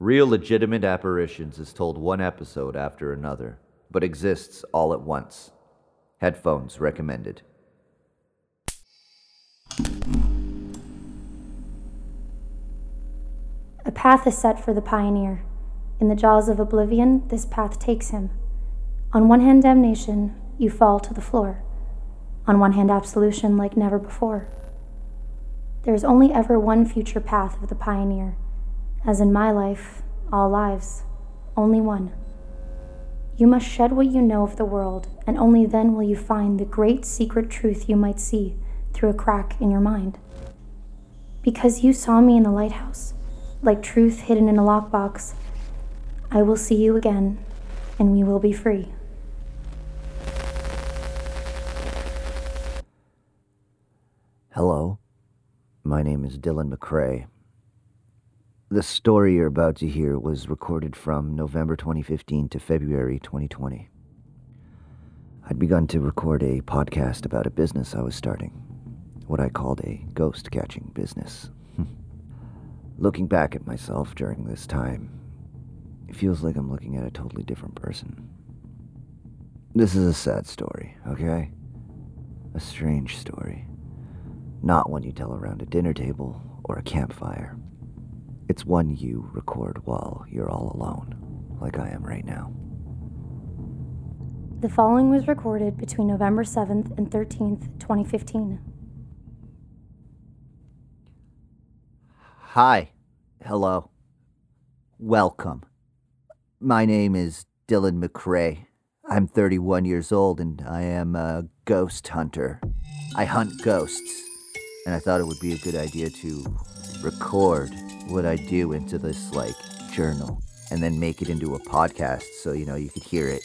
Real legitimate apparitions is told one episode after another, but exists all at once. Headphones recommended. A path is set for the pioneer. In the jaws of oblivion, this path takes him. On one hand, damnation, you fall to the floor. On one hand, absolution like never before. There is only ever one future path of the pioneer. As in my life, all lives, only one. You must shed what you know of the world, and only then will you find the great secret truth you might see through a crack in your mind. Because you saw me in the lighthouse, like truth hidden in a lockbox, I will see you again, and we will be free. Hello, my name is Dylan McCrae. The story you're about to hear was recorded from November 2015 to February 2020. I'd begun to record a podcast about a business I was starting, what I called a ghost catching business. Looking back at myself during this time, it feels like I'm looking at a totally different person. This is a sad story, okay? A strange story. Not one you tell around a dinner table or a campfire. It's one you record while you're all alone, like I am right now. The following was recorded between November 7th and 13th, 2015. Hi. Hello. Welcome. My name is Dylan McCrae. I'm 31 years old and I am a ghost hunter. I hunt ghosts, and I thought it would be a good idea to record what I do into this, like, journal and then make it into a podcast so, you know, you could hear it.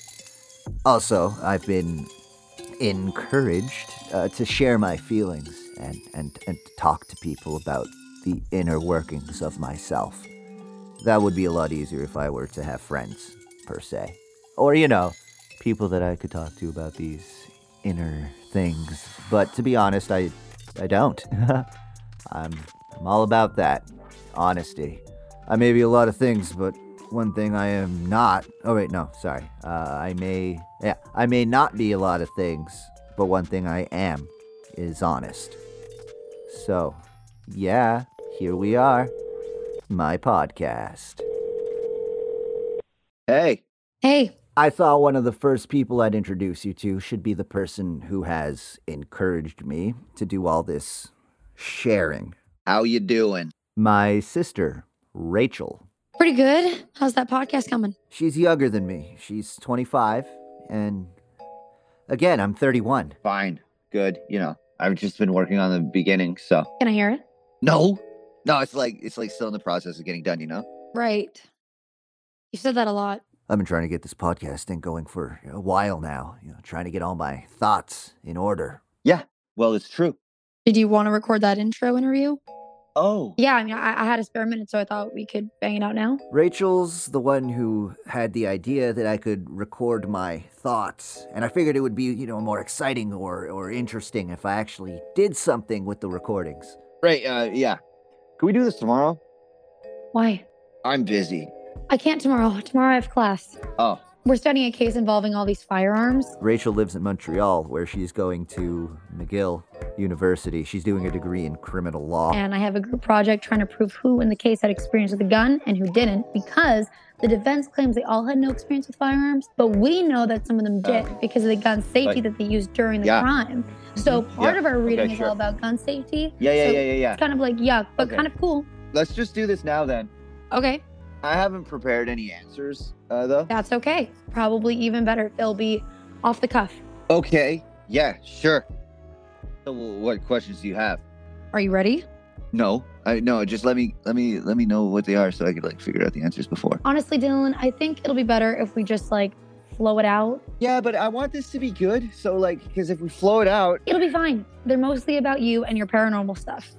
Also, I've been encouraged uh, to share my feelings and, and, and talk to people about the inner workings of myself. That would be a lot easier if I were to have friends, per se. Or, you know, people that I could talk to about these inner things. But to be honest, I, I don't. I'm, I'm all about that. Honesty. I may be a lot of things, but one thing I am not. Oh, wait, no, sorry. Uh, I may. Yeah, I may not be a lot of things, but one thing I am is honest. So, yeah, here we are. My podcast. Hey, Hey, I thought one of the first people I'd introduce you to should be the person who has encouraged me to do all this sharing. How you doing? My sister, Rachel. pretty good. How's that podcast coming? She's younger than me. She's 25, and again, I'm 31. Fine. Good. You know, I've just been working on the beginning, so Can I hear it? No. No, it's like it's like still in the process of getting done, you know? Right. You said that a lot. I've been trying to get this podcast thing going for a while now, you know, trying to get all my thoughts in order. Yeah. Well, it's true. Did you want to record that intro interview? Oh. Yeah, I mean, I, I had a spare minute, so I thought we could bang it out now. Rachel's the one who had the idea that I could record my thoughts, and I figured it would be, you know, more exciting or, or interesting if I actually did something with the recordings. Right, uh yeah. Can we do this tomorrow? Why? I'm busy. I can't tomorrow. Tomorrow I have class. Oh. We're studying a case involving all these firearms. Rachel lives in Montreal, where she's going to McGill University. She's doing a degree in criminal law. And I have a group project trying to prove who in the case had experience with a gun and who didn't because the defense claims they all had no experience with firearms, but we know that some of them did Oh. because of the gun safety Like- that they used during the Yeah. crime. So Mhm. part Yeah. of our reading Okay, is sure. all about gun safety. Yeah, yeah, So yeah, yeah, yeah. It's kind of like yuck, but Okay. kind of cool. Let's just do this now then. Okay, I haven't prepared any answers, uh, though. that's okay. Probably even better. They'll be off the cuff. Okay. Yeah, sure. So, what questions do you have? Are you ready? No, I no. Just let me let me let me know what they are so I could like figure out the answers before. Honestly, Dylan, I think it'll be better if we just like flow it out. Yeah, but I want this to be good. So like, because if we flow it out It'll be fine. They're mostly about you and your paranormal stuff.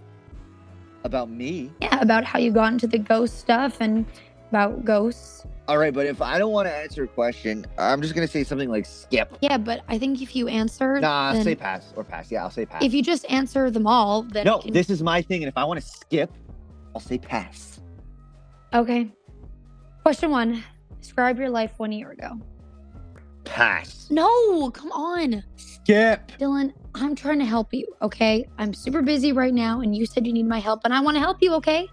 about me, Yeah, about how you got into the ghost stuff and about ghosts. all right. But if I don't want to answer a question, I'm just gonna say something like skip. Yeah, but I think if you answer, Nah, then- say pass or pass. Yeah, I'll say pass. if you just answer them all, then no, can- this is my thing, and if I want to skip, I'll say pass. okay. Question one Describe your life one year ago. Pass. No, come on. Skip. Dylan, I'm trying to help you, okay? I'm super busy right now, and you said you need my help, and I want to help you, okay?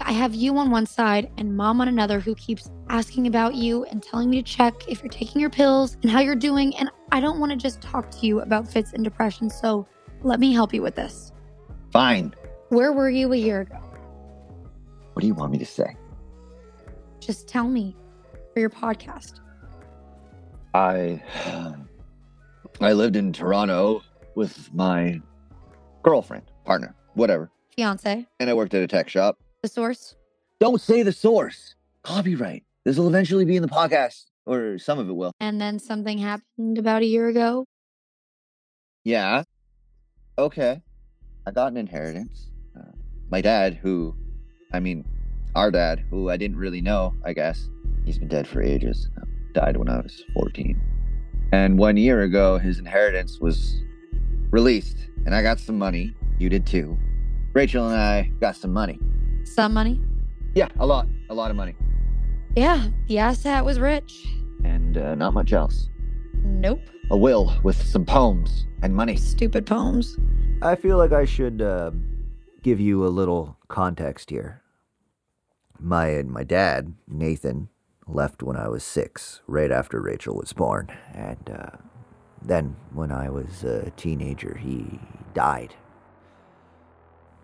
I have you on one side and mom on another who keeps asking about you and telling me to check if you're taking your pills and how you're doing. And I don't want to just talk to you about fits and depression. So let me help you with this. Fine. Where were you a year ago? What do you want me to say? Just tell me for your podcast. I I lived in Toronto with my girlfriend, partner, whatever. Fiance, And I worked at a tech shop. The source. Don't say the source. Copyright. This will eventually be in the podcast, or some of it will. And then something happened about a year ago. Yeah. Okay. I got an inheritance. Uh, my dad, who, I mean, our dad, who I didn't really know, I guess, he's been dead for ages. Uh, Died when I was 14. And one year ago, his inheritance was released, and I got some money. You did too. Rachel and I got some money. Some money. Yeah, a lot. A lot of money. Yeah, the asshat was rich. And uh, not much else. Nope. A will with some poems and money. Stupid poems. I feel like I should uh, give you a little context here. My my dad, Nathan, left when I was six, right after Rachel was born, and uh, then when I was a teenager, he died.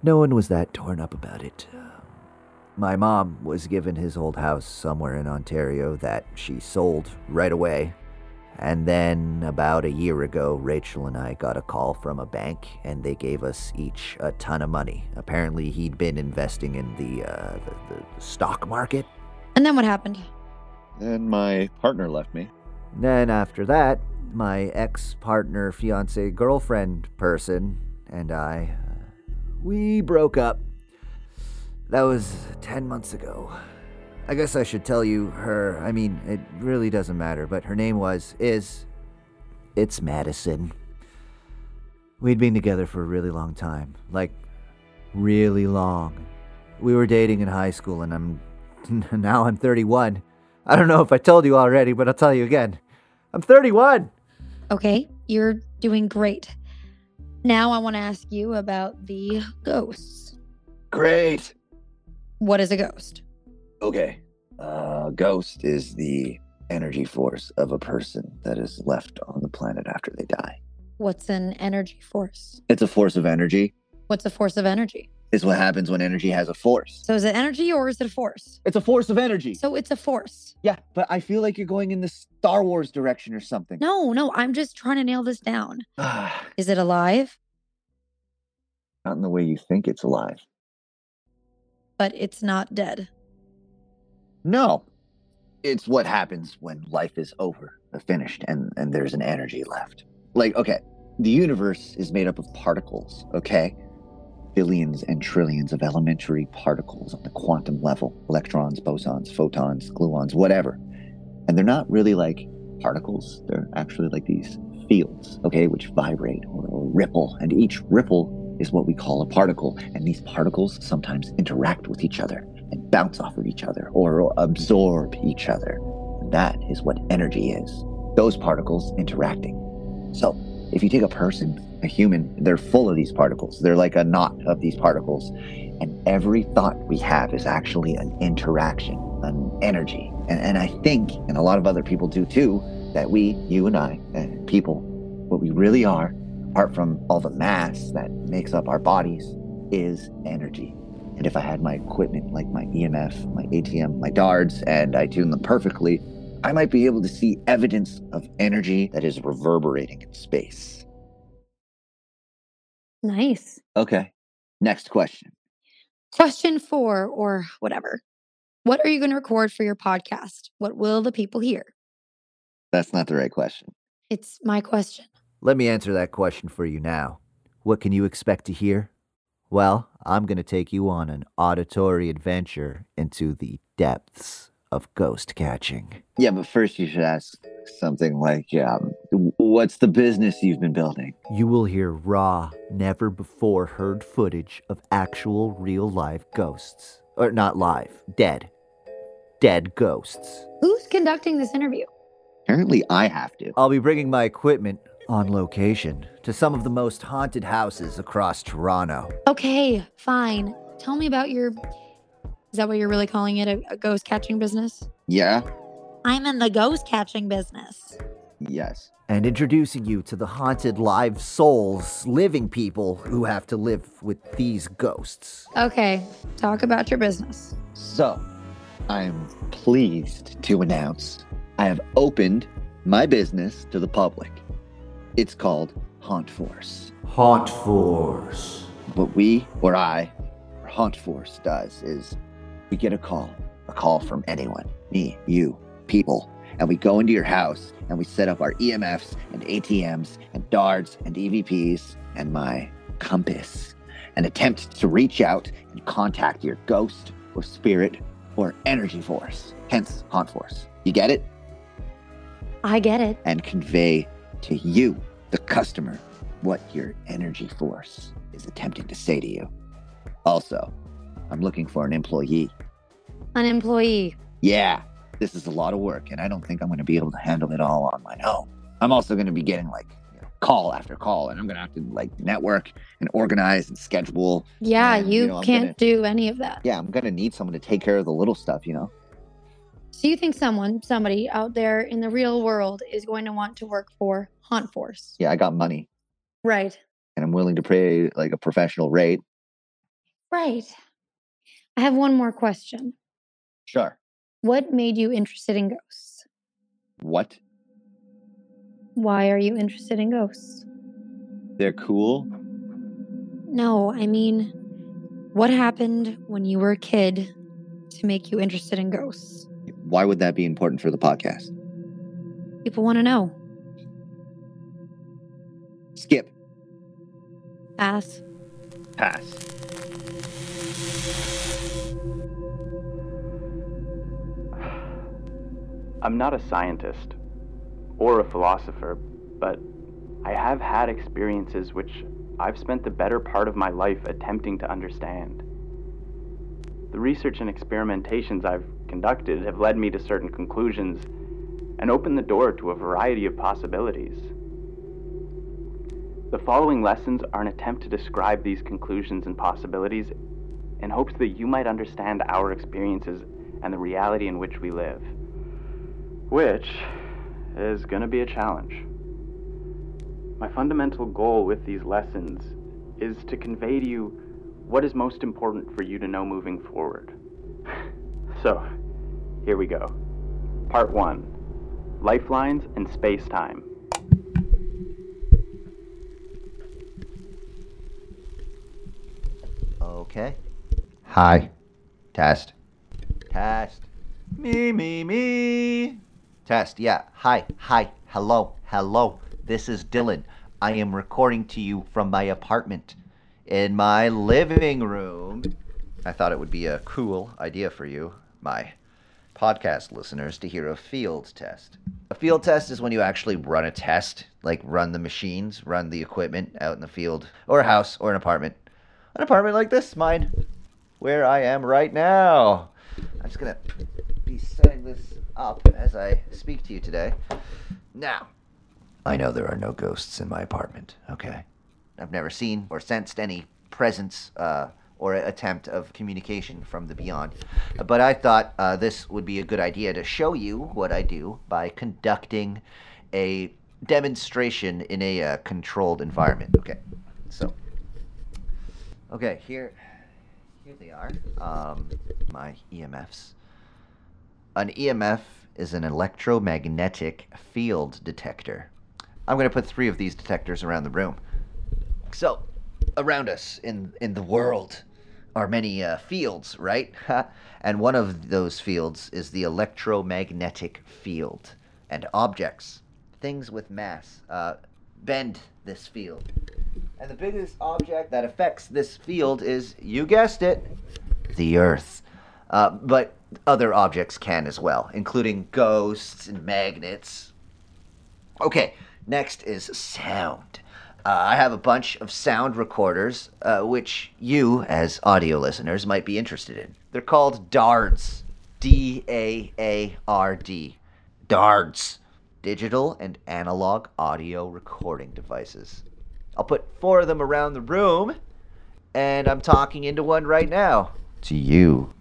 No one was that torn up about it. My mom was given his old house somewhere in Ontario that she sold right away. And then about a year ago, Rachel and I got a call from a bank and they gave us each a ton of money. Apparently, he'd been investing in the, uh, the, the stock market. And then what happened? Then my partner left me. Then after that, my ex partner, fiance, girlfriend person, and I, uh, we broke up. That was 10 months ago. I guess I should tell you her, I mean, it really doesn't matter, but her name was, is, it's Madison. We'd been together for a really long time. Like, really long. We were dating in high school, and I'm, now I'm 31. I don't know if I told you already, but I'll tell you again. I'm 31. Okay, you're doing great. Now I want to ask you about the ghosts. Great. What is a ghost? Okay. Uh, ghost is the energy force of a person that is left on the planet after they die. What's an energy force? It's a force of energy. What's a force of energy? Is what happens when energy has a force. So is it energy or is it a force? It's a force of energy. So it's a force. yeah, but I feel like you're going in the Star Wars direction or something. No, no, I'm just trying to nail this down. Is it alive? Not in the way you think it's alive. But it's not dead. No. It's what happens when life is over, uh, finished, and, and there's an energy left. Like, okay, the universe is made up of particles, okay? Billions and trillions of elementary particles on the quantum level electrons, bosons, photons, gluons, whatever. And they're not really like particles, they're actually like these fields, okay, which vibrate or, or ripple. And each ripple is what we call a particle. And these particles sometimes interact with each other and bounce off of each other or absorb each other. And that is what energy is those particles interacting. So, if you take a person, a human, they're full of these particles. They're like a knot of these particles. And every thought we have is actually an interaction, an energy. And, and I think, and a lot of other people do too, that we, you and I, uh, people, what we really are, apart from all the mass that makes up our bodies, is energy. And if I had my equipment like my EMF, my ATM, my DARDs, and I tune them perfectly, I might be able to see evidence of energy that is reverberating in space. Nice. Okay. Next question. Question four, or whatever. What are you going to record for your podcast? What will the people hear? That's not the right question. It's my question. Let me answer that question for you now. What can you expect to hear? Well, I'm going to take you on an auditory adventure into the depths of ghost catching. Yeah, but first you should ask something like, um, what's the business you've been building? You will hear raw, never before heard footage of actual real live ghosts. Or not live, dead. dead ghosts. Who's conducting this interview? Apparently, I have to. I'll be bringing my equipment on location to some of the most haunted houses across Toronto. Okay, fine. Tell me about your. Is that what you're really calling it? A, a ghost catching business? Yeah? I'm in the ghost catching business. Yes. And introducing you to the haunted live souls, living people who have to live with these ghosts. Okay, talk about your business. So, I'm pleased to announce I have opened my business to the public. It's called Haunt Force. Haunt Force. What we, or I, or Haunt Force does is we get a call, a call from anyone, me, you, people, and we go into your house and we set up our EMFs and ATMs and DARDs and EVPs and my compass and attempt to reach out and contact your ghost or spirit or energy force, hence Haunt Force. You get it? I get it. And convey to you, the customer, what your energy force is attempting to say to you. Also, I'm looking for an employee. An employee. Yeah, this is a lot of work, and I don't think I'm going to be able to handle it all on my own. I'm also going to be getting like you know, call after call, and I'm going to have to like network and organize and schedule. Yeah, And, you, you know, can't gonna- do any of that. Yeah, I'm going to need someone to take care of the little stuff, you know? So you think someone, somebody out there in the real world is going to want to work for Haunt Force? Yeah, I got money, Right. and I'm willing to pay like a professional rate. Right. I have one more question. Sure. What made you interested in ghosts? What? Why are you interested in ghosts? They're cool. No, I mean, what happened when you were a kid to make you interested in ghosts? Why would that be important for the podcast? People want to know. Skip. Pass. Pass. I'm not a scientist or a philosopher, but I have had experiences which I've spent the better part of my life attempting to understand. The research and experimentations I've conducted have led me to certain conclusions and opened the door to a variety of possibilities. The following lessons are an attempt to describe these conclusions and possibilities in hopes that you might understand our experiences and the reality in which we live which is going to be a challenge. My fundamental goal with these lessons is to convey to you what is most important for you to know moving forward. so, here we go. Part 1 Lifelines and Space Time. Okay. Hi. Test. Test. Me, me, me. Test, yeah. Hi, hi, hello, hello. This is Dylan. I am recording to you from my apartment in my living room. I thought it would be a cool idea for you, my podcast listeners, to hear a field test. A field test is when you actually run a test, like run the machines, run the equipment out in the field, or a house, or an apartment. An apartment like this, mine, where I am right now. I'm just gonna be setting this up as I speak to you today. Now, I know there are no ghosts in my apartment, okay? I've never seen or sensed any presence uh, or attempt of communication from the beyond. But I thought uh, this would be a good idea to show you what I do by conducting a demonstration in a uh, controlled environment. Okay, so. Okay, here, here they are. Um, my EMFs. An EMF is an electromagnetic field detector. I'm going to put three of these detectors around the room. So, around us in, in the world are many uh, fields, right? and one of those fields is the electromagnetic field. And objects, things with mass, uh, bend this field. And the biggest object that affects this field is, you guessed it, the Earth. Uh, but other objects can as well, including ghosts and magnets. Okay, next is sound. Uh, I have a bunch of sound recorders, uh, which you, as audio listeners, might be interested in. They're called DARDs. D A A R D. DARDs. Digital and analog audio recording devices. I'll put four of them around the room, and I'm talking into one right now. To you.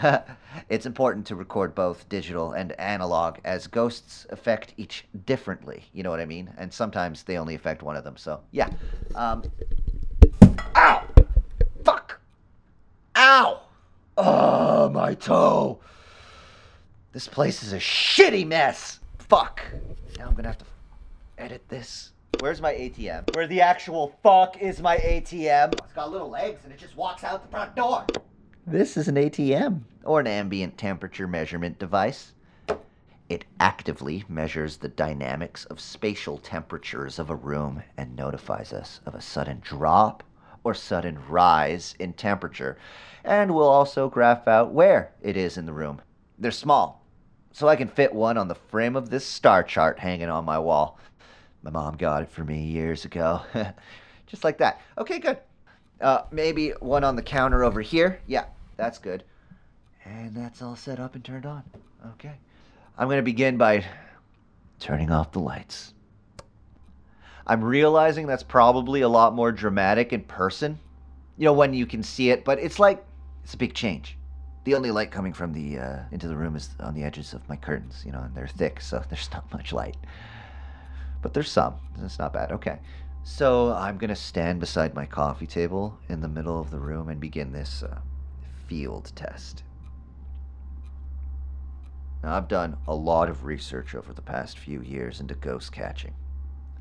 it's important to record both digital and analog, as ghosts affect each differently. You know what I mean? And sometimes they only affect one of them. So, yeah. Um, ow! Fuck! Ow! Oh, my toe! This place is a shitty mess! Fuck! Now I'm gonna have to edit this. Where's my ATM? Where the actual fuck is my ATM? It's got little legs and it just walks out the front door. This is an ATM, or an ambient temperature measurement device. It actively measures the dynamics of spatial temperatures of a room and notifies us of a sudden drop or sudden rise in temperature, and will also graph out where it is in the room. They're small, so I can fit one on the frame of this star chart hanging on my wall. My mom got it for me years ago. Just like that. Okay, good. Uh, maybe one on the counter over here. Yeah, that's good. And that's all set up and turned on. Okay. I'm going to begin by turning off the lights. I'm realizing that's probably a lot more dramatic in person, you know, when you can see it, but it's like, it's a big change. The only light coming from the uh, into the room is on the edges of my curtains, you know, and they're thick, so there's not much light. But there's some. It's not bad. Okay. So I'm gonna stand beside my coffee table in the middle of the room and begin this uh, field test. Now, I've done a lot of research over the past few years into ghost catching.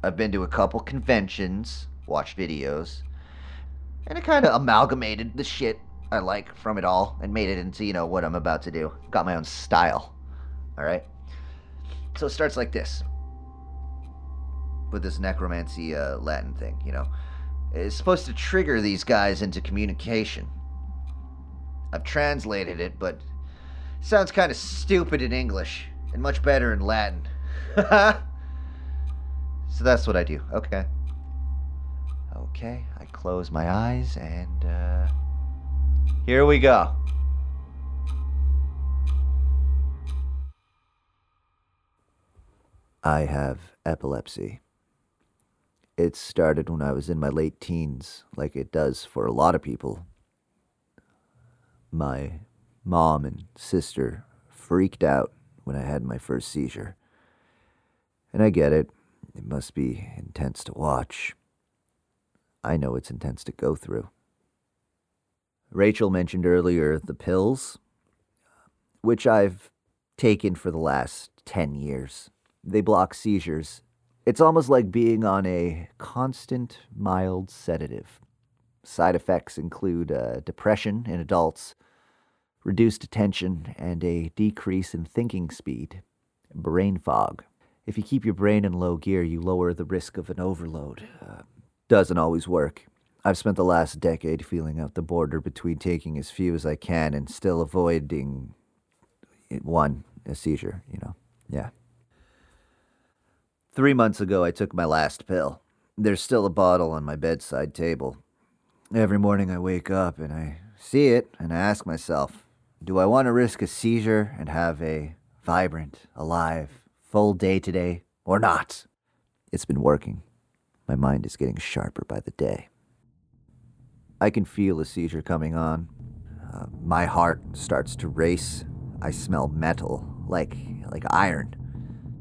I've been to a couple conventions, watched videos, and I kind of amalgamated the shit I like from it all and made it into, you know, what I'm about to do. Got my own style. All right? So it starts like this with this necromancy uh, Latin thing, you know. It's supposed to trigger these guys into communication. I've translated it, but it sounds kind of stupid in English and much better in Latin. so that's what I do. Okay. Okay, I close my eyes and uh, here we go. I have epilepsy. It started when I was in my late teens, like it does for a lot of people. My mom and sister freaked out when I had my first seizure. And I get it, it must be intense to watch. I know it's intense to go through. Rachel mentioned earlier the pills, which I've taken for the last 10 years. They block seizures. It's almost like being on a constant, mild sedative. Side effects include uh, depression in adults, reduced attention, and a decrease in thinking speed, brain fog. If you keep your brain in low gear, you lower the risk of an overload. Uh, doesn't always work. I've spent the last decade feeling out the border between taking as few as I can and still avoiding one, a seizure, you know. Yeah. Three months ago, I took my last pill. There's still a bottle on my bedside table. Every morning I wake up and I see it and I ask myself, do I want to risk a seizure and have a vibrant, alive, full day today or not? It's been working. My mind is getting sharper by the day. I can feel a seizure coming on. Uh, my heart starts to race. I smell metal, like like iron.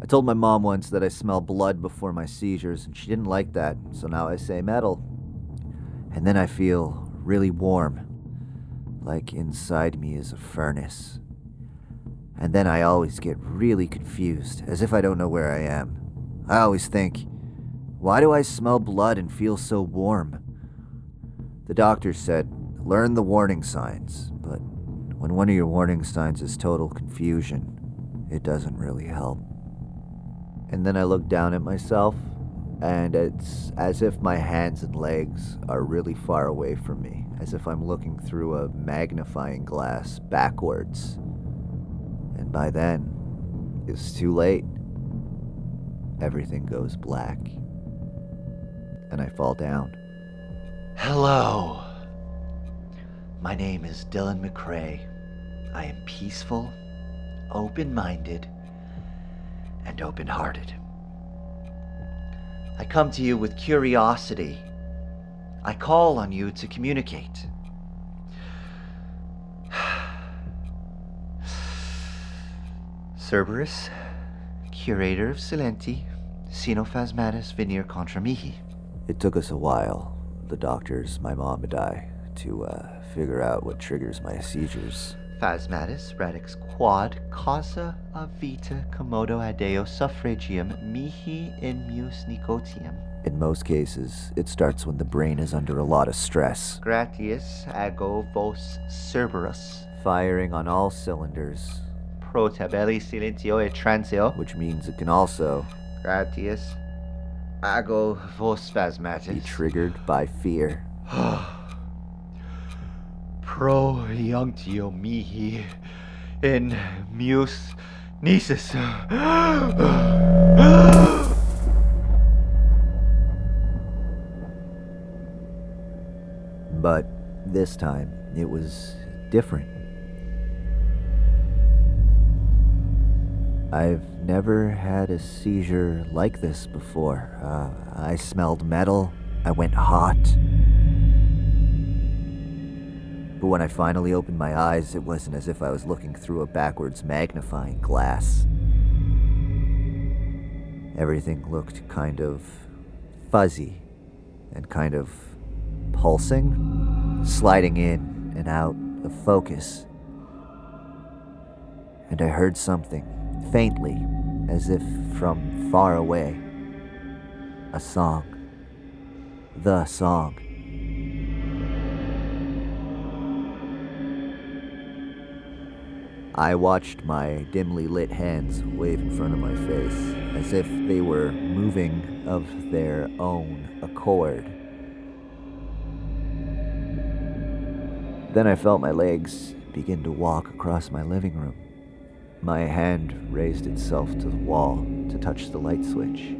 I told my mom once that I smell blood before my seizures, and she didn't like that, so now I say metal. And then I feel really warm, like inside me is a furnace. And then I always get really confused, as if I don't know where I am. I always think, why do I smell blood and feel so warm? The doctor said, learn the warning signs, but when one of your warning signs is total confusion, it doesn't really help. And then I look down at myself, and it's as if my hands and legs are really far away from me, as if I'm looking through a magnifying glass backwards. And by then, it's too late. Everything goes black, and I fall down. Hello. My name is Dylan McCrae. I am peaceful open minded and open hearted. I come to you with curiosity. I call on you to communicate. Cerberus, curator of Silenti, Sinophasmatis Veneer contra mihi. It took us a while, the doctors, my mom and I, to uh, figure out what triggers my seizures. Phasmatis radix quad causa a vita commodo adeo suffragium mihi in mus nicotium. In most cases, it starts when the brain is under a lot of stress. Gratius ago vos Cerberus. Firing on all cylinders. Pro tabelli silentio e transio. Which means it can also. Gratius ago vos spasmatis. Be triggered by fear. Pro iunctio mihi in mus nisus. But this time, it was different. I've never had a seizure like this before. Uh, I smelled metal, I went hot. But when I finally opened my eyes, it wasn't as if I was looking through a backwards magnifying glass. Everything looked kind of fuzzy and kind of pulsing, sliding in and out of focus. And I heard something, faintly, as if from far away. A song. The song. I watched my dimly lit hands wave in front of my face, as if they were moving of their own accord. Then I felt my legs begin to walk across my living room. My hand raised itself to the wall to touch the light switch.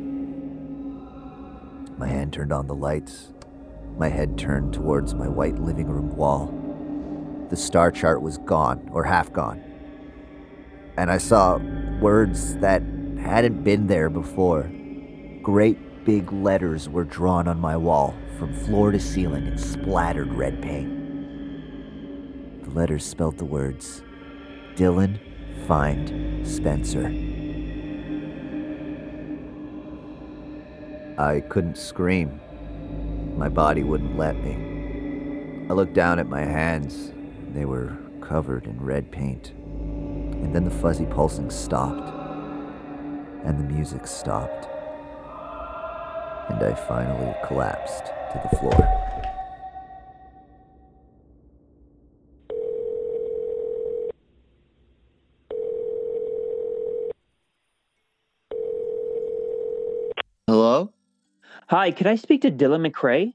My hand turned on the lights. My head turned towards my white living room wall. The star chart was gone, or half gone. And I saw words that hadn't been there before. Great big letters were drawn on my wall from floor to ceiling in splattered red paint. The letters spelled the words Dylan Find Spencer. I couldn't scream. My body wouldn't let me. I looked down at my hands. They were covered in red paint. And then the fuzzy pulsing stopped. And the music stopped. And I finally collapsed to the floor. Hello? Hi, could I speak to Dylan McCrae?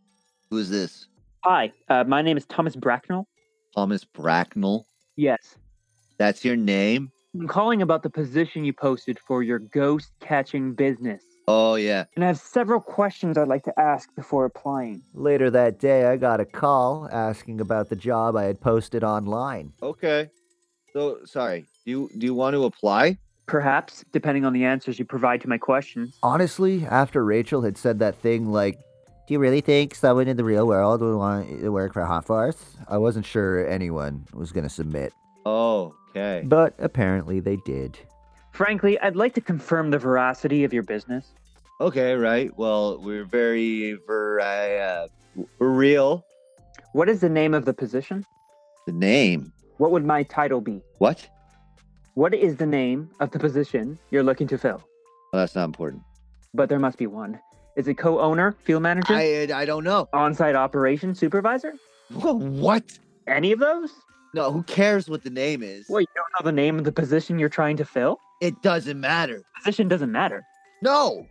Who's this? Hi, uh, my name is Thomas Bracknell. Thomas Bracknell? Yes. That's your name? I'm calling about the position you posted for your ghost catching business. Oh, yeah. And I have several questions I'd like to ask before applying. Later that day, I got a call asking about the job I had posted online. Okay. So, sorry. Do you, do you want to apply? Perhaps, depending on the answers you provide to my questions. Honestly, after Rachel had said that thing like, Do you really think someone in the real world would want to work for Haunt Force? I wasn't sure anyone was going to submit. Oh, okay. But apparently they did. Frankly, I'd like to confirm the veracity of your business. Okay, right. Well, we're very, ver, uh, we're real. What is the name of the position? The name. What would my title be? What? What is the name of the position you're looking to fill? Well, that's not important. But there must be one. Is it co owner, field manager, I, I don't know. on site operations supervisor? What? Any of those? No, who cares what the name is? Well, you don't know the name of the position you're trying to fill? It doesn't matter. Position doesn't matter. No.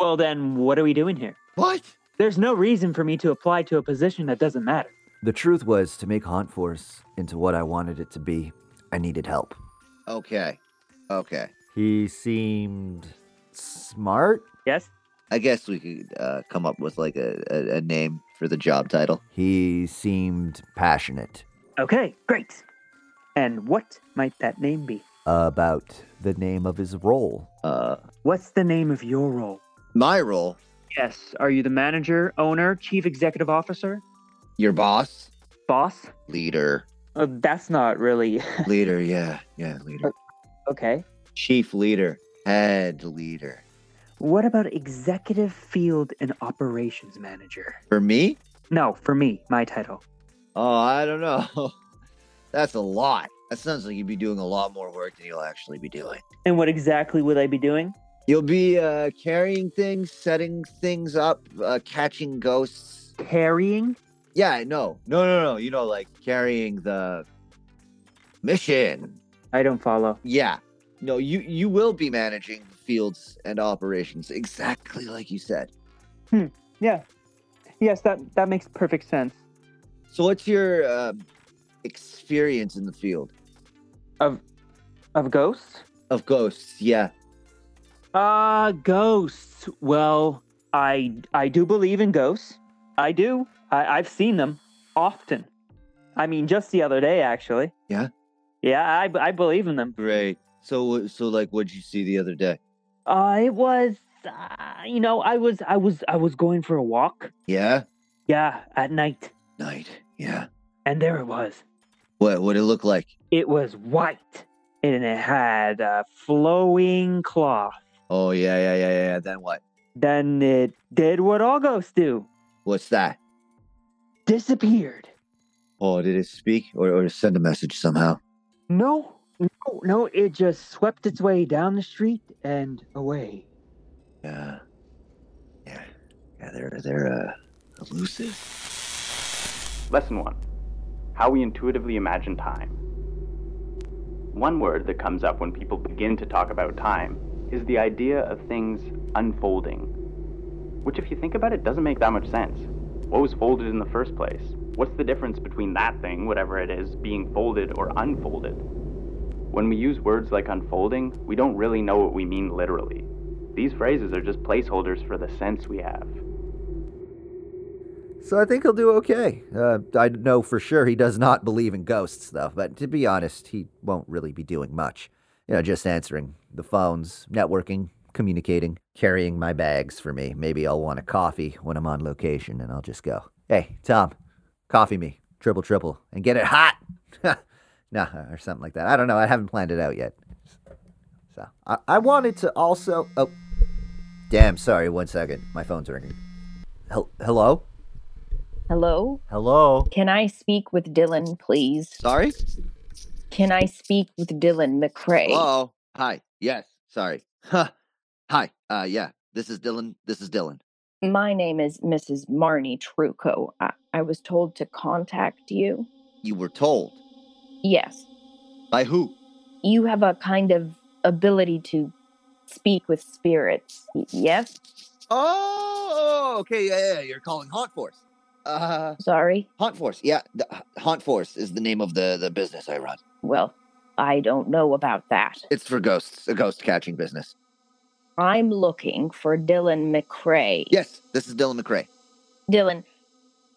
Well, then what are we doing here? What? There's no reason for me to apply to a position that doesn't matter. The truth was, to make Haunt Force into what I wanted it to be, I needed help. Okay. Okay. He seemed smart. Yes? I guess we could uh, come up with like a, a, a name for the job title. He seemed passionate. Okay, great. And what might that name be? about the name of his role. Uh, What's the name of your role? my role, Yes. Are you the manager, owner, chief executive officer, your boss, boss? leader, Uh, that's not really. leader. Yeah, yeah, leader, okay. chief leader, head leader. What about executive field and operations manager? For me? No, for me, my title. Oh, I don't know. That's a lot. That sounds like you'd be doing a lot more work than you'll actually be doing. And what exactly would I be doing? You'll be uh, carrying things, setting things up, uh, catching ghosts. Carrying? Yeah, no, no, no, no. You know, like carrying the mission. I don't follow. Yeah, no, you you will be managing fields and operations exactly like you said. Hmm. Yeah. Yes, that that makes perfect sense. So, what's your uh, experience in the field Of of ghosts? of ghosts? Yeah, Uh ghosts. Well, I I do believe in ghosts. I do. I, I've seen them often. I mean, just the other day, actually. Yeah? Yeah, I, I believe in them. great. So, so like, what'd you see the other day? Uh, it was, uh, you know, I was, I was, I was going for a walk. Yeah, Yeah, at night, night. Yeah. and there it was. What? What it look like? It was white, and it had a flowing cloth. Oh yeah, yeah, yeah, yeah. yeah. Then what? Then it did what all ghosts do: What's that? disappeared. Oh, did it speak or, or send a message somehow? No, no, no. It just swept its way down the street and away. Yeah, yeah, yeah. They're they're uh, elusive. Lesson 1 How we intuitively imagine time. One word that comes up when people begin to talk about time is the idea of things unfolding. Which, if you think about it, doesn't make that much sense. What was folded in the first place? What's the difference between that thing, whatever it is, being folded or unfolded? When we use words like unfolding, we don't really know what we mean literally. These phrases are just placeholders for the sense we have. So I think he'll do okay. Uh, I know for sure he does not believe in ghosts, though. But to be honest, he won't really be doing much. You know, just answering the phones, networking, communicating, carrying my bags for me. Maybe I'll want a coffee when I'm on location, and I'll just go, "Hey, Tom, coffee me, triple triple, and get it hot." nah, or something like that. I don't know. I haven't planned it out yet. So I, I wanted to also. Oh, damn! Sorry. One second. My phone's ringing. Hel- hello. Hello? Hello. Can I speak with Dylan, please? Sorry. Can I speak with Dylan McCrae? Hello. Hi. Yes. Sorry. Huh. Hi. Uh. Yeah. This is Dylan. This is Dylan. My name is Mrs. Marnie Truco. I, I was told to contact you. You were told Yes, by who? you have a kind of ability to speak with spirits. Yes? Oh. Okay. Yeah. Yeah. You're calling Haunt Force. Uh. Sorry? Haunt Force. Yeah. The, Haunt Force is the name of the the business I run. Well, I don't know about that. It's for ghosts. A ghost catching business. I'm looking for Dylan McCrae. Yes. This is Dylan McCrae. Dylan,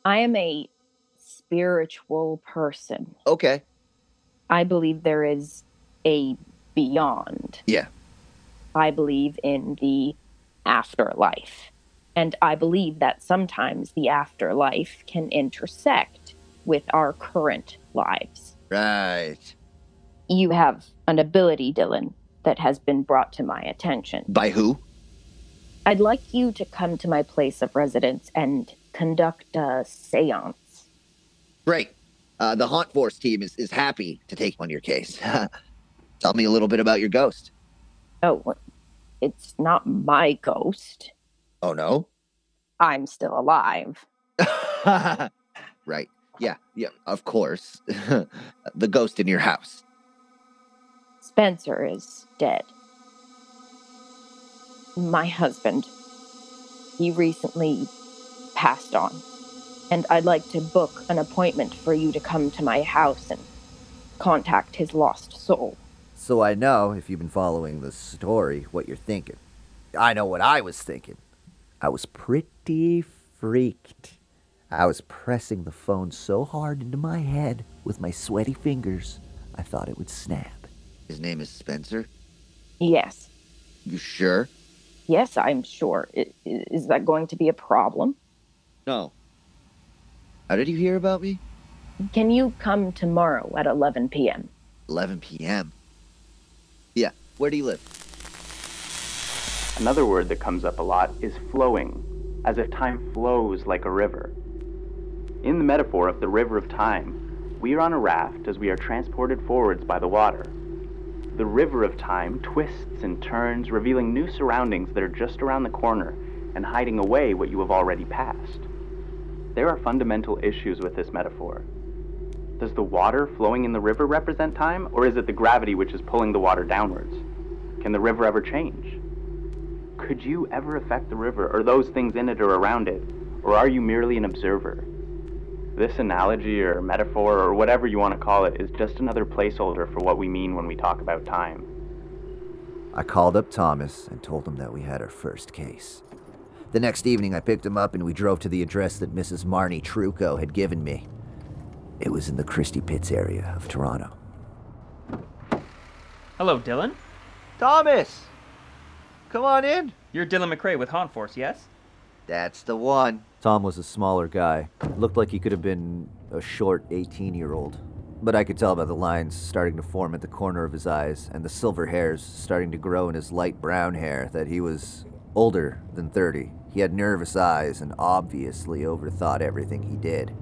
I am a spiritual person. Okay. I believe there is a beyond. Yeah. I believe in the afterlife. And I believe that sometimes the afterlife can intersect with our current lives. Right. You have an ability, Dylan, that has been brought to my attention. By who? I'd like you to come to my place of residence and conduct a seance. Great. Uh, the Haunt Force team is, is happy to take on your case. Tell me a little bit about your ghost. Oh, it's not my ghost. Oh, no? I'm still alive. right. Yeah. Yeah. Of course. the ghost in your house. Spencer is dead. My husband. He recently passed on. And I'd like to book an appointment for you to come to my house and contact his lost soul. So I know, if you've been following the story, what you're thinking. I know what I was thinking. I was pretty freaked. I was pressing the phone so hard into my head with my sweaty fingers, I thought it would snap. His name is Spencer? Yes. You sure? Yes, I'm sure. I- i- Is that going to be a problem? No. How did you hear about me? Can you come tomorrow at 11 p.m.? 11 p.m. Yeah, where do you live? Another word that comes up a lot is flowing, as if time flows like a river. In the metaphor of the river of time, we are on a raft as we are transported forwards by the water. The river of time twists and turns, revealing new surroundings that are just around the corner and hiding away what you have already passed. There are fundamental issues with this metaphor. Does the water flowing in the river represent time, or is it the gravity which is pulling the water downwards? Can the river ever change? Could you ever affect the river or those things in it or around it? Or are you merely an observer? This analogy or metaphor or whatever you want to call it is just another placeholder for what we mean when we talk about time. I called up Thomas and told him that we had our first case. The next evening, I picked him up and we drove to the address that Mrs. Marnie Truco had given me. It was in the Christie Pits area of Toronto. Hello, Dylan. Thomas! Come on in. You're Dylan McCrae with Haunt Force, yes? That's the one. Tom was a smaller guy. Looked like he could have been a short 18 year old. But I could tell by the lines starting to form at the corner of his eyes and the silver hairs starting to grow in his light brown hair that he was older than 30. He had nervous eyes and obviously overthought everything he did.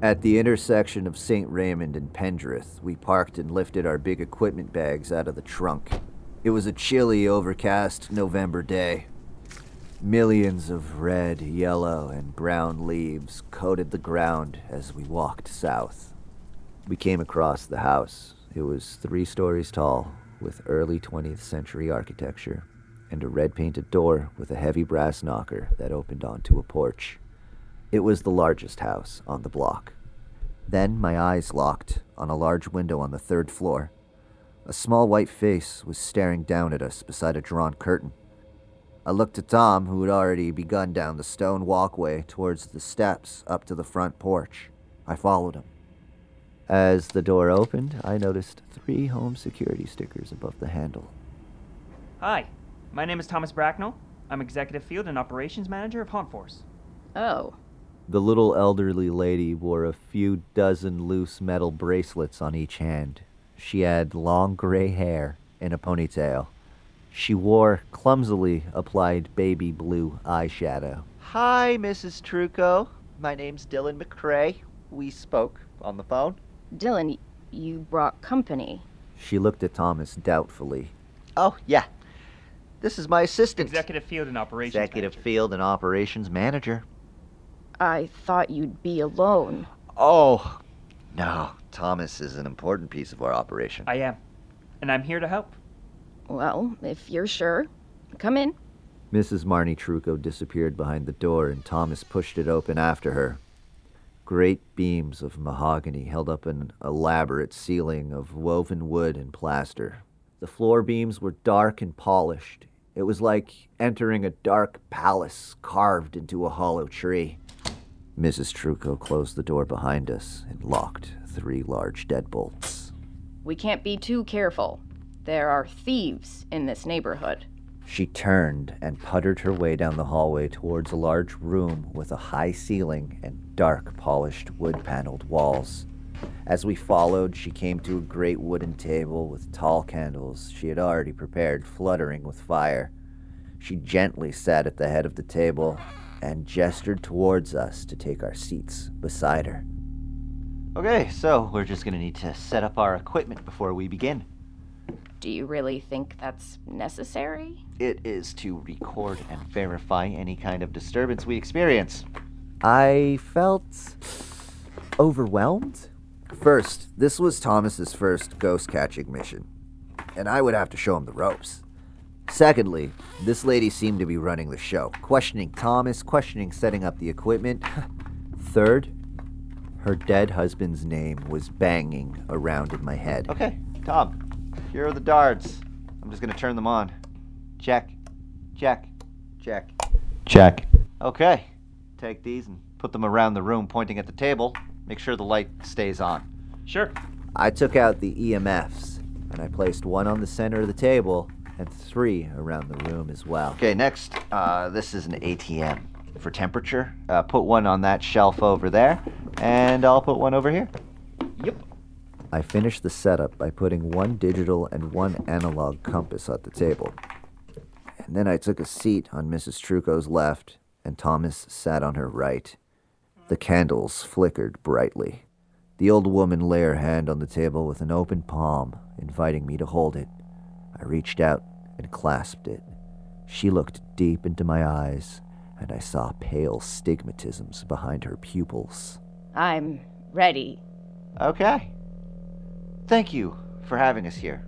At the intersection of St. Raymond and Pendrith, we parked and lifted our big equipment bags out of the trunk. It was a chilly, overcast November day. Millions of red, yellow, and brown leaves coated the ground as we walked south. We came across the house. It was three stories tall, with early 20th century architecture, and a red painted door with a heavy brass knocker that opened onto a porch. It was the largest house on the block. Then my eyes locked on a large window on the third floor. A small white face was staring down at us beside a drawn curtain. I looked at Tom, who had already begun down the stone walkway towards the steps up to the front porch. I followed him. As the door opened, I noticed three home security stickers above the handle. Hi, my name is Thomas Bracknell. I'm Executive Field and Operations Manager of Haunt Force. Oh. The little elderly lady wore a few dozen loose metal bracelets on each hand. She had long gray hair in a ponytail. She wore clumsily applied baby blue eyeshadow. Hi, Mrs. Truco. My name's Dylan McCrae. We spoke on the phone. Dylan, you brought company. She looked at Thomas doubtfully. Oh, yeah. This is my assistant. Executive Field and Operations Executive Manager. Field and Operations Manager. I thought you'd be alone. Oh, no. Thomas is an important piece of our operation. I am. And I'm here to help. Well, if you're sure, come in. Mrs. Marnie Truco disappeared behind the door, and Thomas pushed it open after her. Great beams of mahogany held up an elaborate ceiling of woven wood and plaster. The floor beams were dark and polished. It was like entering a dark palace carved into a hollow tree. Mrs. Truco closed the door behind us and locked three large deadbolts. We can't be too careful. There are thieves in this neighborhood. She turned and puttered her way down the hallway towards a large room with a high ceiling and dark polished wood paneled walls. As we followed, she came to a great wooden table with tall candles she had already prepared fluttering with fire. She gently sat at the head of the table and gestured towards us to take our seats beside her. Okay, so we're just gonna need to set up our equipment before we begin. Do you really think that's necessary? It is to record and verify any kind of disturbance we experience. I felt overwhelmed. First, this was Thomas's first ghost catching mission, and I would have to show him the ropes. Secondly, this lady seemed to be running the show, questioning Thomas, questioning setting up the equipment. Third, her dead husband's name was banging around in my head. Okay, Tom, here are the darts. I'm just gonna turn them on. Check. Check. Check. Check. Okay. Take these and put them around the room, pointing at the table. Make sure the light stays on. Sure. I took out the EMFs. and I placed one on the center of the table and three around the room as well. Okay, next, uh, this is an ATM for temperature. Uh, put one on that shelf over there, and I'll put one over here. Yep. I finished the setup by putting one digital and one analog compass at the table. And then I took a seat on Mrs. Truco's left, and Thomas sat on her right. The candles flickered brightly. The old woman lay her hand on the table with an open palm, inviting me to hold it. I reached out and clasped it. She looked deep into my eyes, and I saw pale stigmatisms behind her pupils. I'm ready. Okay. Thank you for having us here.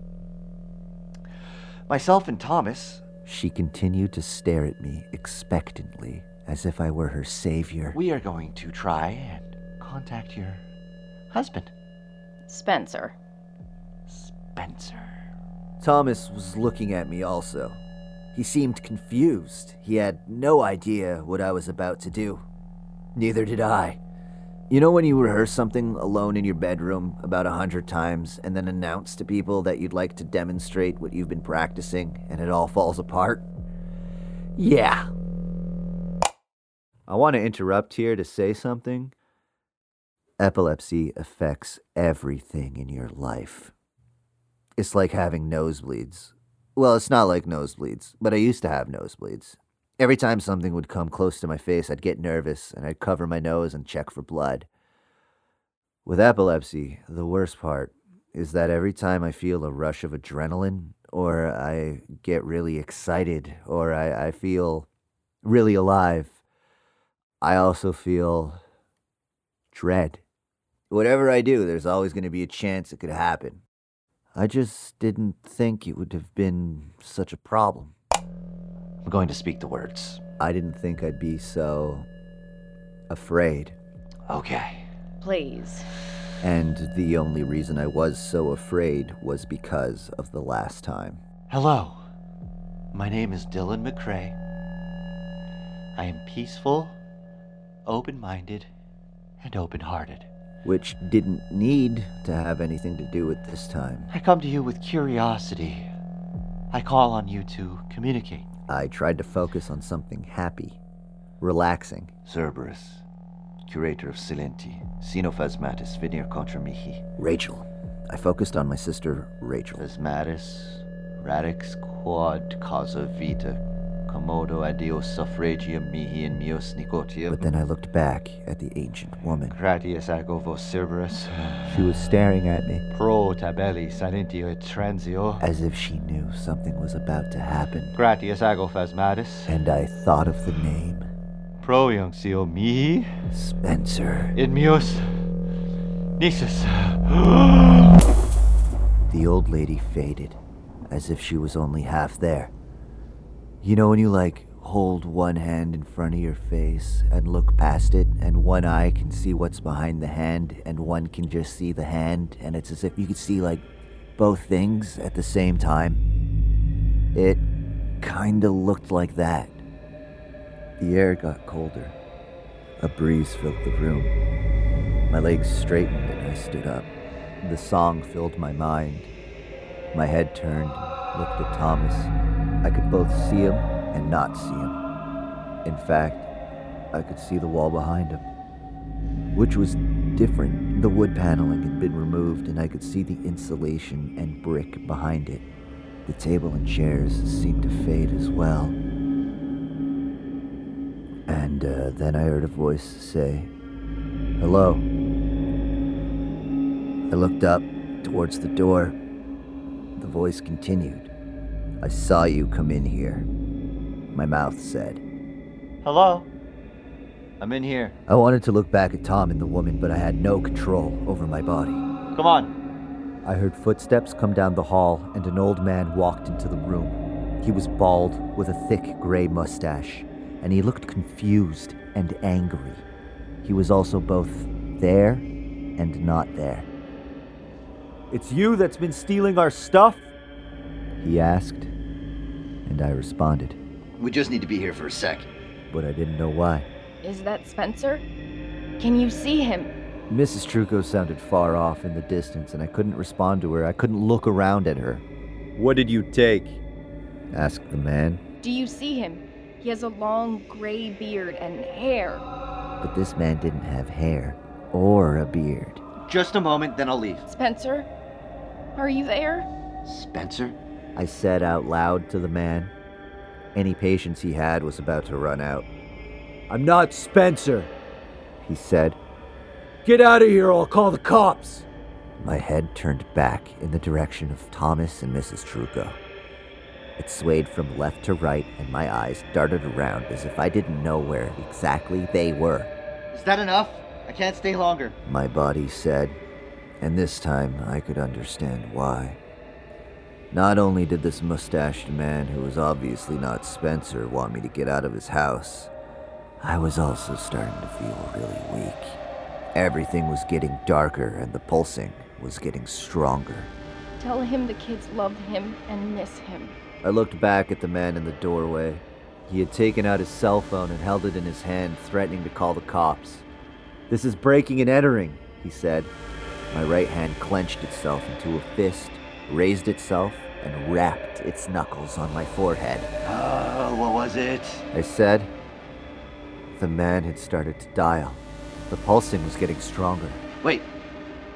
Myself and Thomas, She continued to stare at me expectantly, as if I were her savior. we are going to try and contact your husband, Spencer. Spencer. Thomas was looking at me also. He seemed confused. He had no idea what I was about to do. Neither did I. You know when you rehearse something alone in your bedroom about a hundred times and then announce to people that you'd like to demonstrate what you've been practicing and it all falls apart? Yeah. I want to interrupt here to say something. Epilepsy affects everything in your life. It's like having nosebleeds. Well, it's not like nosebleeds, but I used to have nosebleeds. Every time something would come close to my face, I'd get nervous and I'd cover my nose and check for blood. With epilepsy, the worst part is that every time I feel a rush of adrenaline, or I get really excited, or I, I feel really alive, I also feel dread. Whatever I do, there's always going to be a chance it could happen. I just didn't think it would have been such a problem. I'm going to speak the words. I didn't think I'd be so afraid. Okay. Please. And the only reason I was so afraid was because of the last time. Hello. My name is Dylan McCrae. I am peaceful, open minded, and open hearted. Which didn't need to have anything to do with this time. I come to you with curiosity. I call on you to communicate. I tried to focus on something happy, relaxing. Cerberus, curator of Silenti, Xenophasmatis venir contra mihi. Rachel. I focused on my sister, Rachel. Phasmatis, radix quad causa vita, commodo adio suffragium mihi in meos nicotium. But then I looked back at the ancient woman. Gratius agovo Cerberus, She was staring at me pro tabelli silentio et transio. as if she knew something was about to happen. Gratius agophasmatis, And I thought of the name pro iunxio mihi Spencer. in meos nisus. The old lady faded, as if she was only half there. You know when you like hold one hand in front of your face and look past it, and one eye can see what's behind the hand, and one can just see the hand, and it's as if you could see like both things at the same time? It kinda looked like that. The air got colder. A breeze filled the room. My legs straightened and I stood up. The song filled my mind. My head turned, looked at Thomas. I could both see him and not see him. In fact, I could see the wall behind him, which was different. The wood paneling had been removed, and I could see the insulation and brick behind it. The table and chairs seemed to fade as well. And uh, then I heard a voice say, Hello. I looked up towards the door. The voice continued. I saw you come in here. My mouth said. Hello? I'm in here. I wanted to look back at Tom and the woman, but I had no control over my body. Come on. I heard footsteps come down the hall, and an old man walked into the room. He was bald, with a thick gray mustache, and he looked confused and angry. He was also both there and not there. It's you that's been stealing our stuff? He asked, and I responded, We just need to be here for a sec. but I didn't know why. Is that Spencer? Can you see him? Mrs. Truco sounded far off in the distance, and I couldn't respond to her. I couldn't look around at her. What did you take? asked the man. Do you see him? He has a long gray beard and hair. But this man didn't have hair or a beard. Just a moment, then I'll leave. Spencer? Are you there? Spencer? I said out loud to the man. Any patience he had was about to run out. I'm not Spencer. He said. Get out of here, or I'll call the cops. My head turned back in the direction of Thomas and Mrs. Truco. It swayed from left to right, and my eyes darted around as if I didn't know where exactly they were. Is that enough? I can't stay longer. My body said, and this time I could understand why. Not only did this mustached man, who was obviously not Spencer, want me to get out of his house, I was also starting to feel really weak. Everything was getting darker, and the pulsing was getting stronger. Tell him the kids love him and miss him. I looked back at the man in the doorway. He had taken out his cell phone and held it in his hand, threatening to call the cops. This is breaking and entering, he said. My right hand clenched itself into a fist, raised itself, and rapped its knuckles on my forehead. Uh, what was it? I said. The man had started to dial. The pulsing was getting stronger Wait.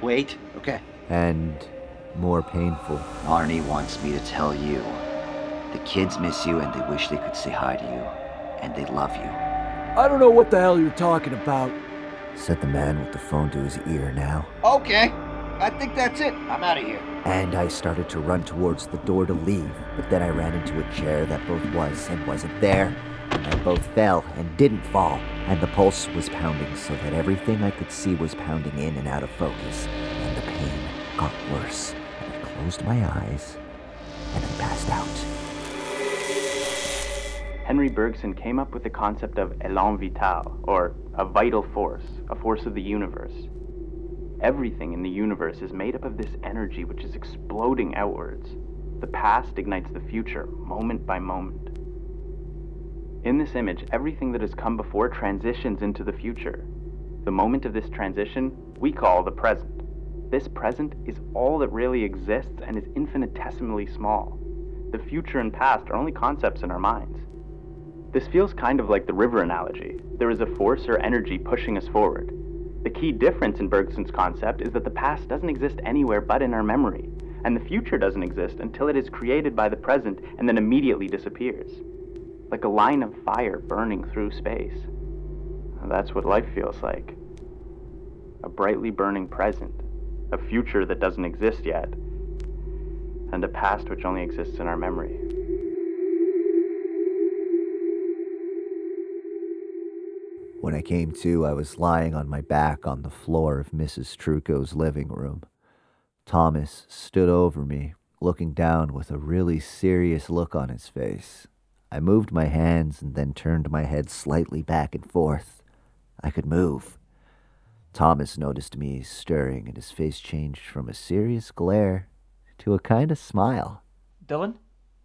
Wait. Okay. and more painful. Arnie wants me to tell you. The kids miss you and they wish they could say hi to you. And they love you. I don't know what the hell you're talking about. Said the man with the phone to his ear now. Okay. I think that's it. I'm out of here. And I started to run towards the door to leave, but then I ran into a chair that both was and wasn't there. And I both fell and didn't fall, and the pulse was pounding so that everything I could see was pounding in and out of focus, and the pain got worse. And I closed my eyes, and I passed out. Henry Bergson came up with the concept of élan vital, or a vital force, a force of the universe. Everything in the universe is made up of this energy which is exploding outwards. The past ignites the future, moment by moment. In this image, everything that has come before transitions into the future. The moment of this transition we call the present. This present is all that really exists and is infinitesimally small. The future and past are only concepts in our minds. This feels kind of like the river analogy. There is a force or energy pushing us forward. The key difference in Bergson's concept is that the past doesn't exist anywhere but in our memory, and the future doesn't exist until it is created by the present and then immediately disappears. Like a line of fire burning through space. That's what life feels like. A brightly burning present, a future that doesn't exist yet, and a past which only exists in our memory. When I came to, I was lying on my back on the floor of Mrs. Truco's living room. Thomas stood over me, looking down with a really serious look on his face. I moved my hands and then turned my head slightly back and forth. I could move. Thomas noticed me stirring, and his face changed from a serious glare to a kind of smile. Dylan?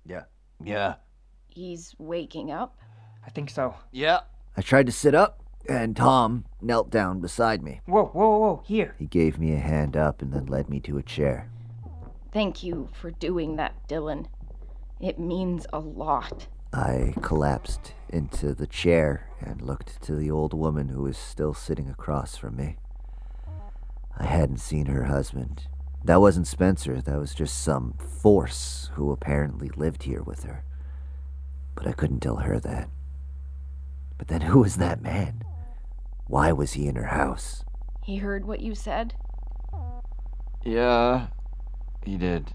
Yeah. Yeah. He's waking up. I think so. Yeah. I tried to sit up, and Tom knelt down beside me. Whoa, whoa, whoa, here. He gave me a hand up and then led me to a chair. Thank you for doing that, Dylan. It means a lot. I collapsed into the chair and looked to the old woman who was still sitting across from me. I hadn't seen her husband. That wasn't Spencer, that was just some force who apparently lived here with her. But I couldn't tell her that. But then who was that man? Why was he in her house? He heard what you said? Yeah, he did.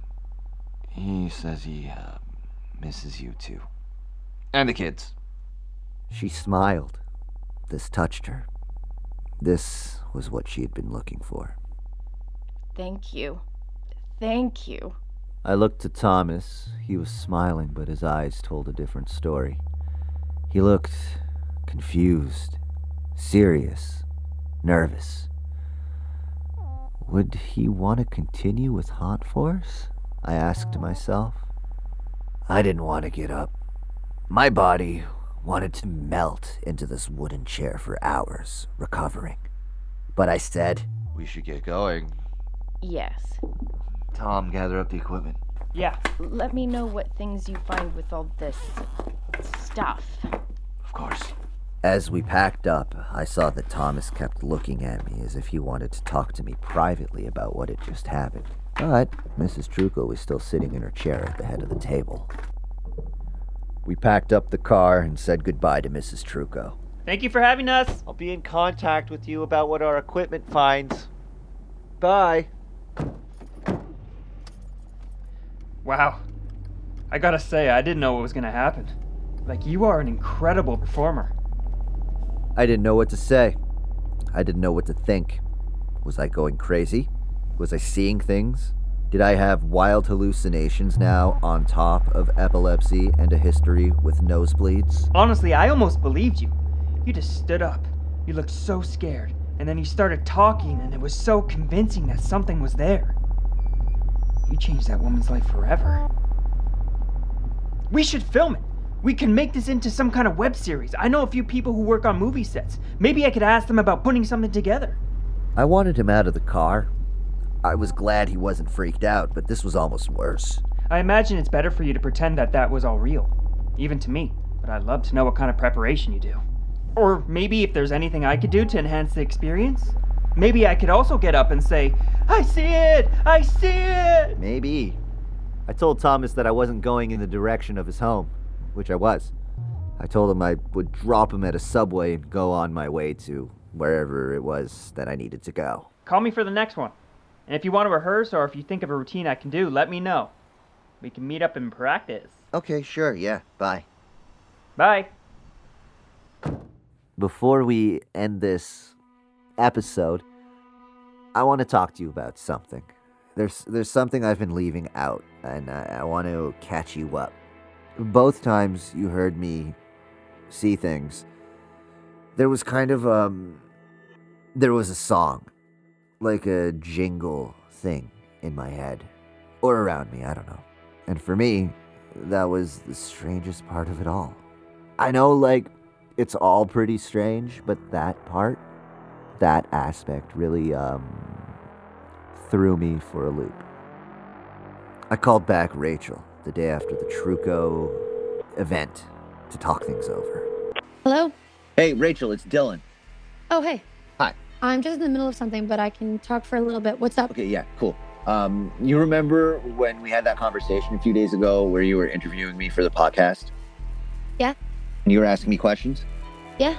He says he uh, misses you too. And the kids. She smiled. This touched her. This was what she had been looking for. Thank you. Thank you. I looked to Thomas. He was smiling, but his eyes told a different story. He looked confused, serious, nervous. Would he want to continue with Haunt Force? I asked myself. I didn't want to get up. My body wanted to melt into this wooden chair for hours, recovering. But I said, we should get going. Yes. Tom, gather up the equipment. Yeah. Let me know what things you find with all this stuff. Of course. As we packed up, I saw that Thomas kept looking at me as if he wanted to talk to me privately about what had just happened. But Mrs. Truco was still sitting in her chair at the head of the table. We packed up the car and said goodbye to Mrs. Truco. Thank you for having us. I'll be in contact with you about what our equipment finds. Bye. Wow. I gotta say, I didn't know what was gonna happen. Like, you are an incredible performer. I didn't know what to say. I didn't know what to think. Was I going crazy? Was I seeing things? Did I have wild hallucinations now on top of epilepsy and a history with nosebleeds? Honestly, I almost believed you. You just stood up. You looked so scared. And then you started talking, and it was so convincing that something was there. You changed that woman's life forever. We should film it. We can make this into some kind of web series. I know a few people who work on movie sets. Maybe I could ask them about putting something together. I wanted him out of the car. I was glad he wasn't freaked out, but this was almost worse. I imagine it's better for you to pretend that that was all real, even to me. But I'd love to know what kind of preparation you do. Or maybe if there's anything I could do to enhance the experience. Maybe I could also get up and say, I see it! I see it! Maybe. I told Thomas that I wasn't going in the direction of his home, which I was. I told him I would drop him at a subway and go on my way to wherever it was that I needed to go. Call me for the next one. And if you want to rehearse or if you think of a routine I can do, let me know. We can meet up and practice. Okay, sure, yeah, bye. Bye. Before we end this episode, I want to talk to you about something. There's there's something I've been leaving out, and I, I want to catch you up. Both times you heard me see things, there was kind of um, there was a song, like a jingle thing in my head, or around me. I don't know. And for me, that was the strangest part of it all. I know, like, it's all pretty strange, but that part, that aspect really, um, threw me for a loop. I called back Rachel the day after the Truco event to talk things over. Hello? Hey, Rachel, it's Dylan. Oh, hey. Hi. I'm just in the middle of something, but I can talk for a little bit. What's up? Okay, yeah, cool. Um, you remember when we had that conversation a few days ago where you were interviewing me for the podcast? Yeah. And you were asking me questions? Yeah.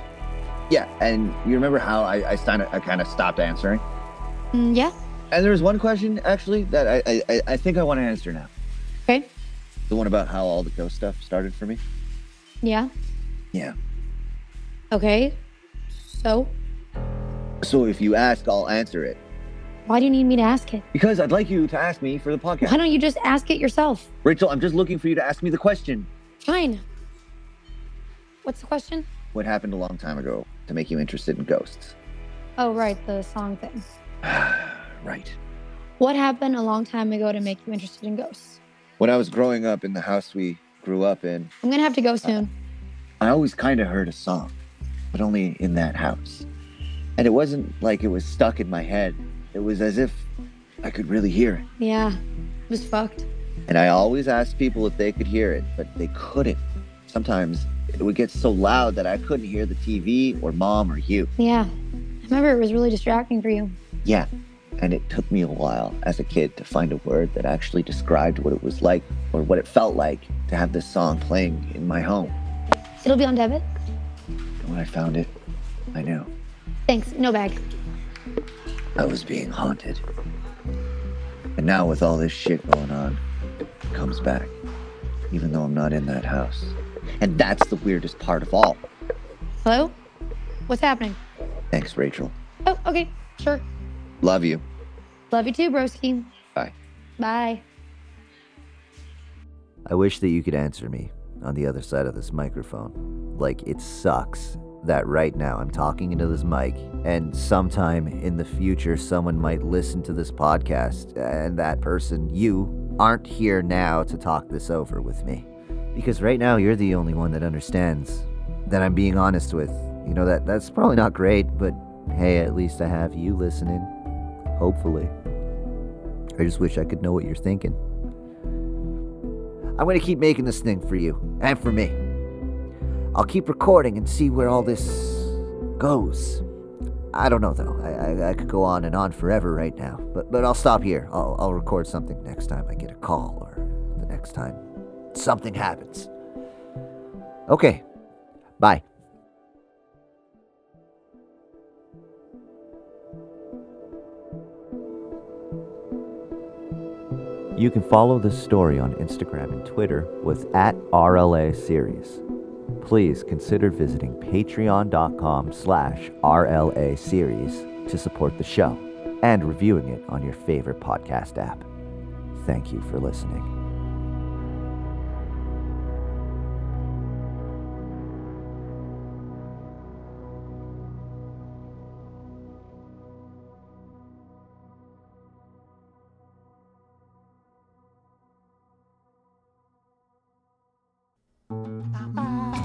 Yeah, and you remember how I, I, kind of, I kind of stopped answering? Mm, yeah. And there was one question actually that I, I, I think I want to answer now. Okay. The one about how all the ghost stuff started for me. Yeah. Yeah. Okay. So, So if you ask, I'll answer it. why do you need me to ask it? Because I'd like you to ask me for the podcast. Why don't you just ask it yourself? Rachel, I'm just looking for you to ask me the question. Fine. What's the question? What happened a long time ago to make you interested in ghosts? Oh, right, the song thing. right. What happened a long time ago to make you interested in ghosts? When I was growing up in the house we grew up in, I'm gonna have to go uh, soon. I always kind of heard a song, but only in that house. And it wasn't like it was stuck in my head. It was as if I could really hear it. Yeah, it was fucked. And I always asked people if they could hear it, but they couldn't. Sometimes it would get so loud that I couldn't hear the TV or mom or you. Yeah, I remember it was really distracting for you. Yeah. And it took me a while as a kid to find a word that actually described what it was like or what it felt like to have this song playing in my home. It'll be on debit. And when I found it, I knew Thanks, no bag. I was being haunted. And now with all this shit going on, it comes back, even though I'm not in that house. And that's the weirdest part of all. Hello? What's happening? Thanks, Rachel. Oh, okay, sure. Love you. Love you too, broski. Bye. Bye. I wish that you could answer me on the other side of this microphone. Like, it sucks that right now I'm talking into this mic, and sometime in the future, someone might listen to this podcast, and that person, you, aren't here now to talk this over with me. Because right now, you're the only one that understands that I'm being honest with. You know, that that's probably not great, but hey, at least I have you listening. Hopefully. I just wish I could know what you're thinking. I'm gonna keep making this thing for you, and for me. I'll keep recording and see where all this goes. I don't know though. I, I, I could go on and on forever right now, but but I'll stop here. I'll I'll record something next time I get a call or the next time something happens. Okay. Bye. You can follow this story on Instagram and Twitter with at RLA Series. Please consider visiting patreon.com slash RLA Series to support the show and reviewing it on your favorite podcast app. Thank you for listening.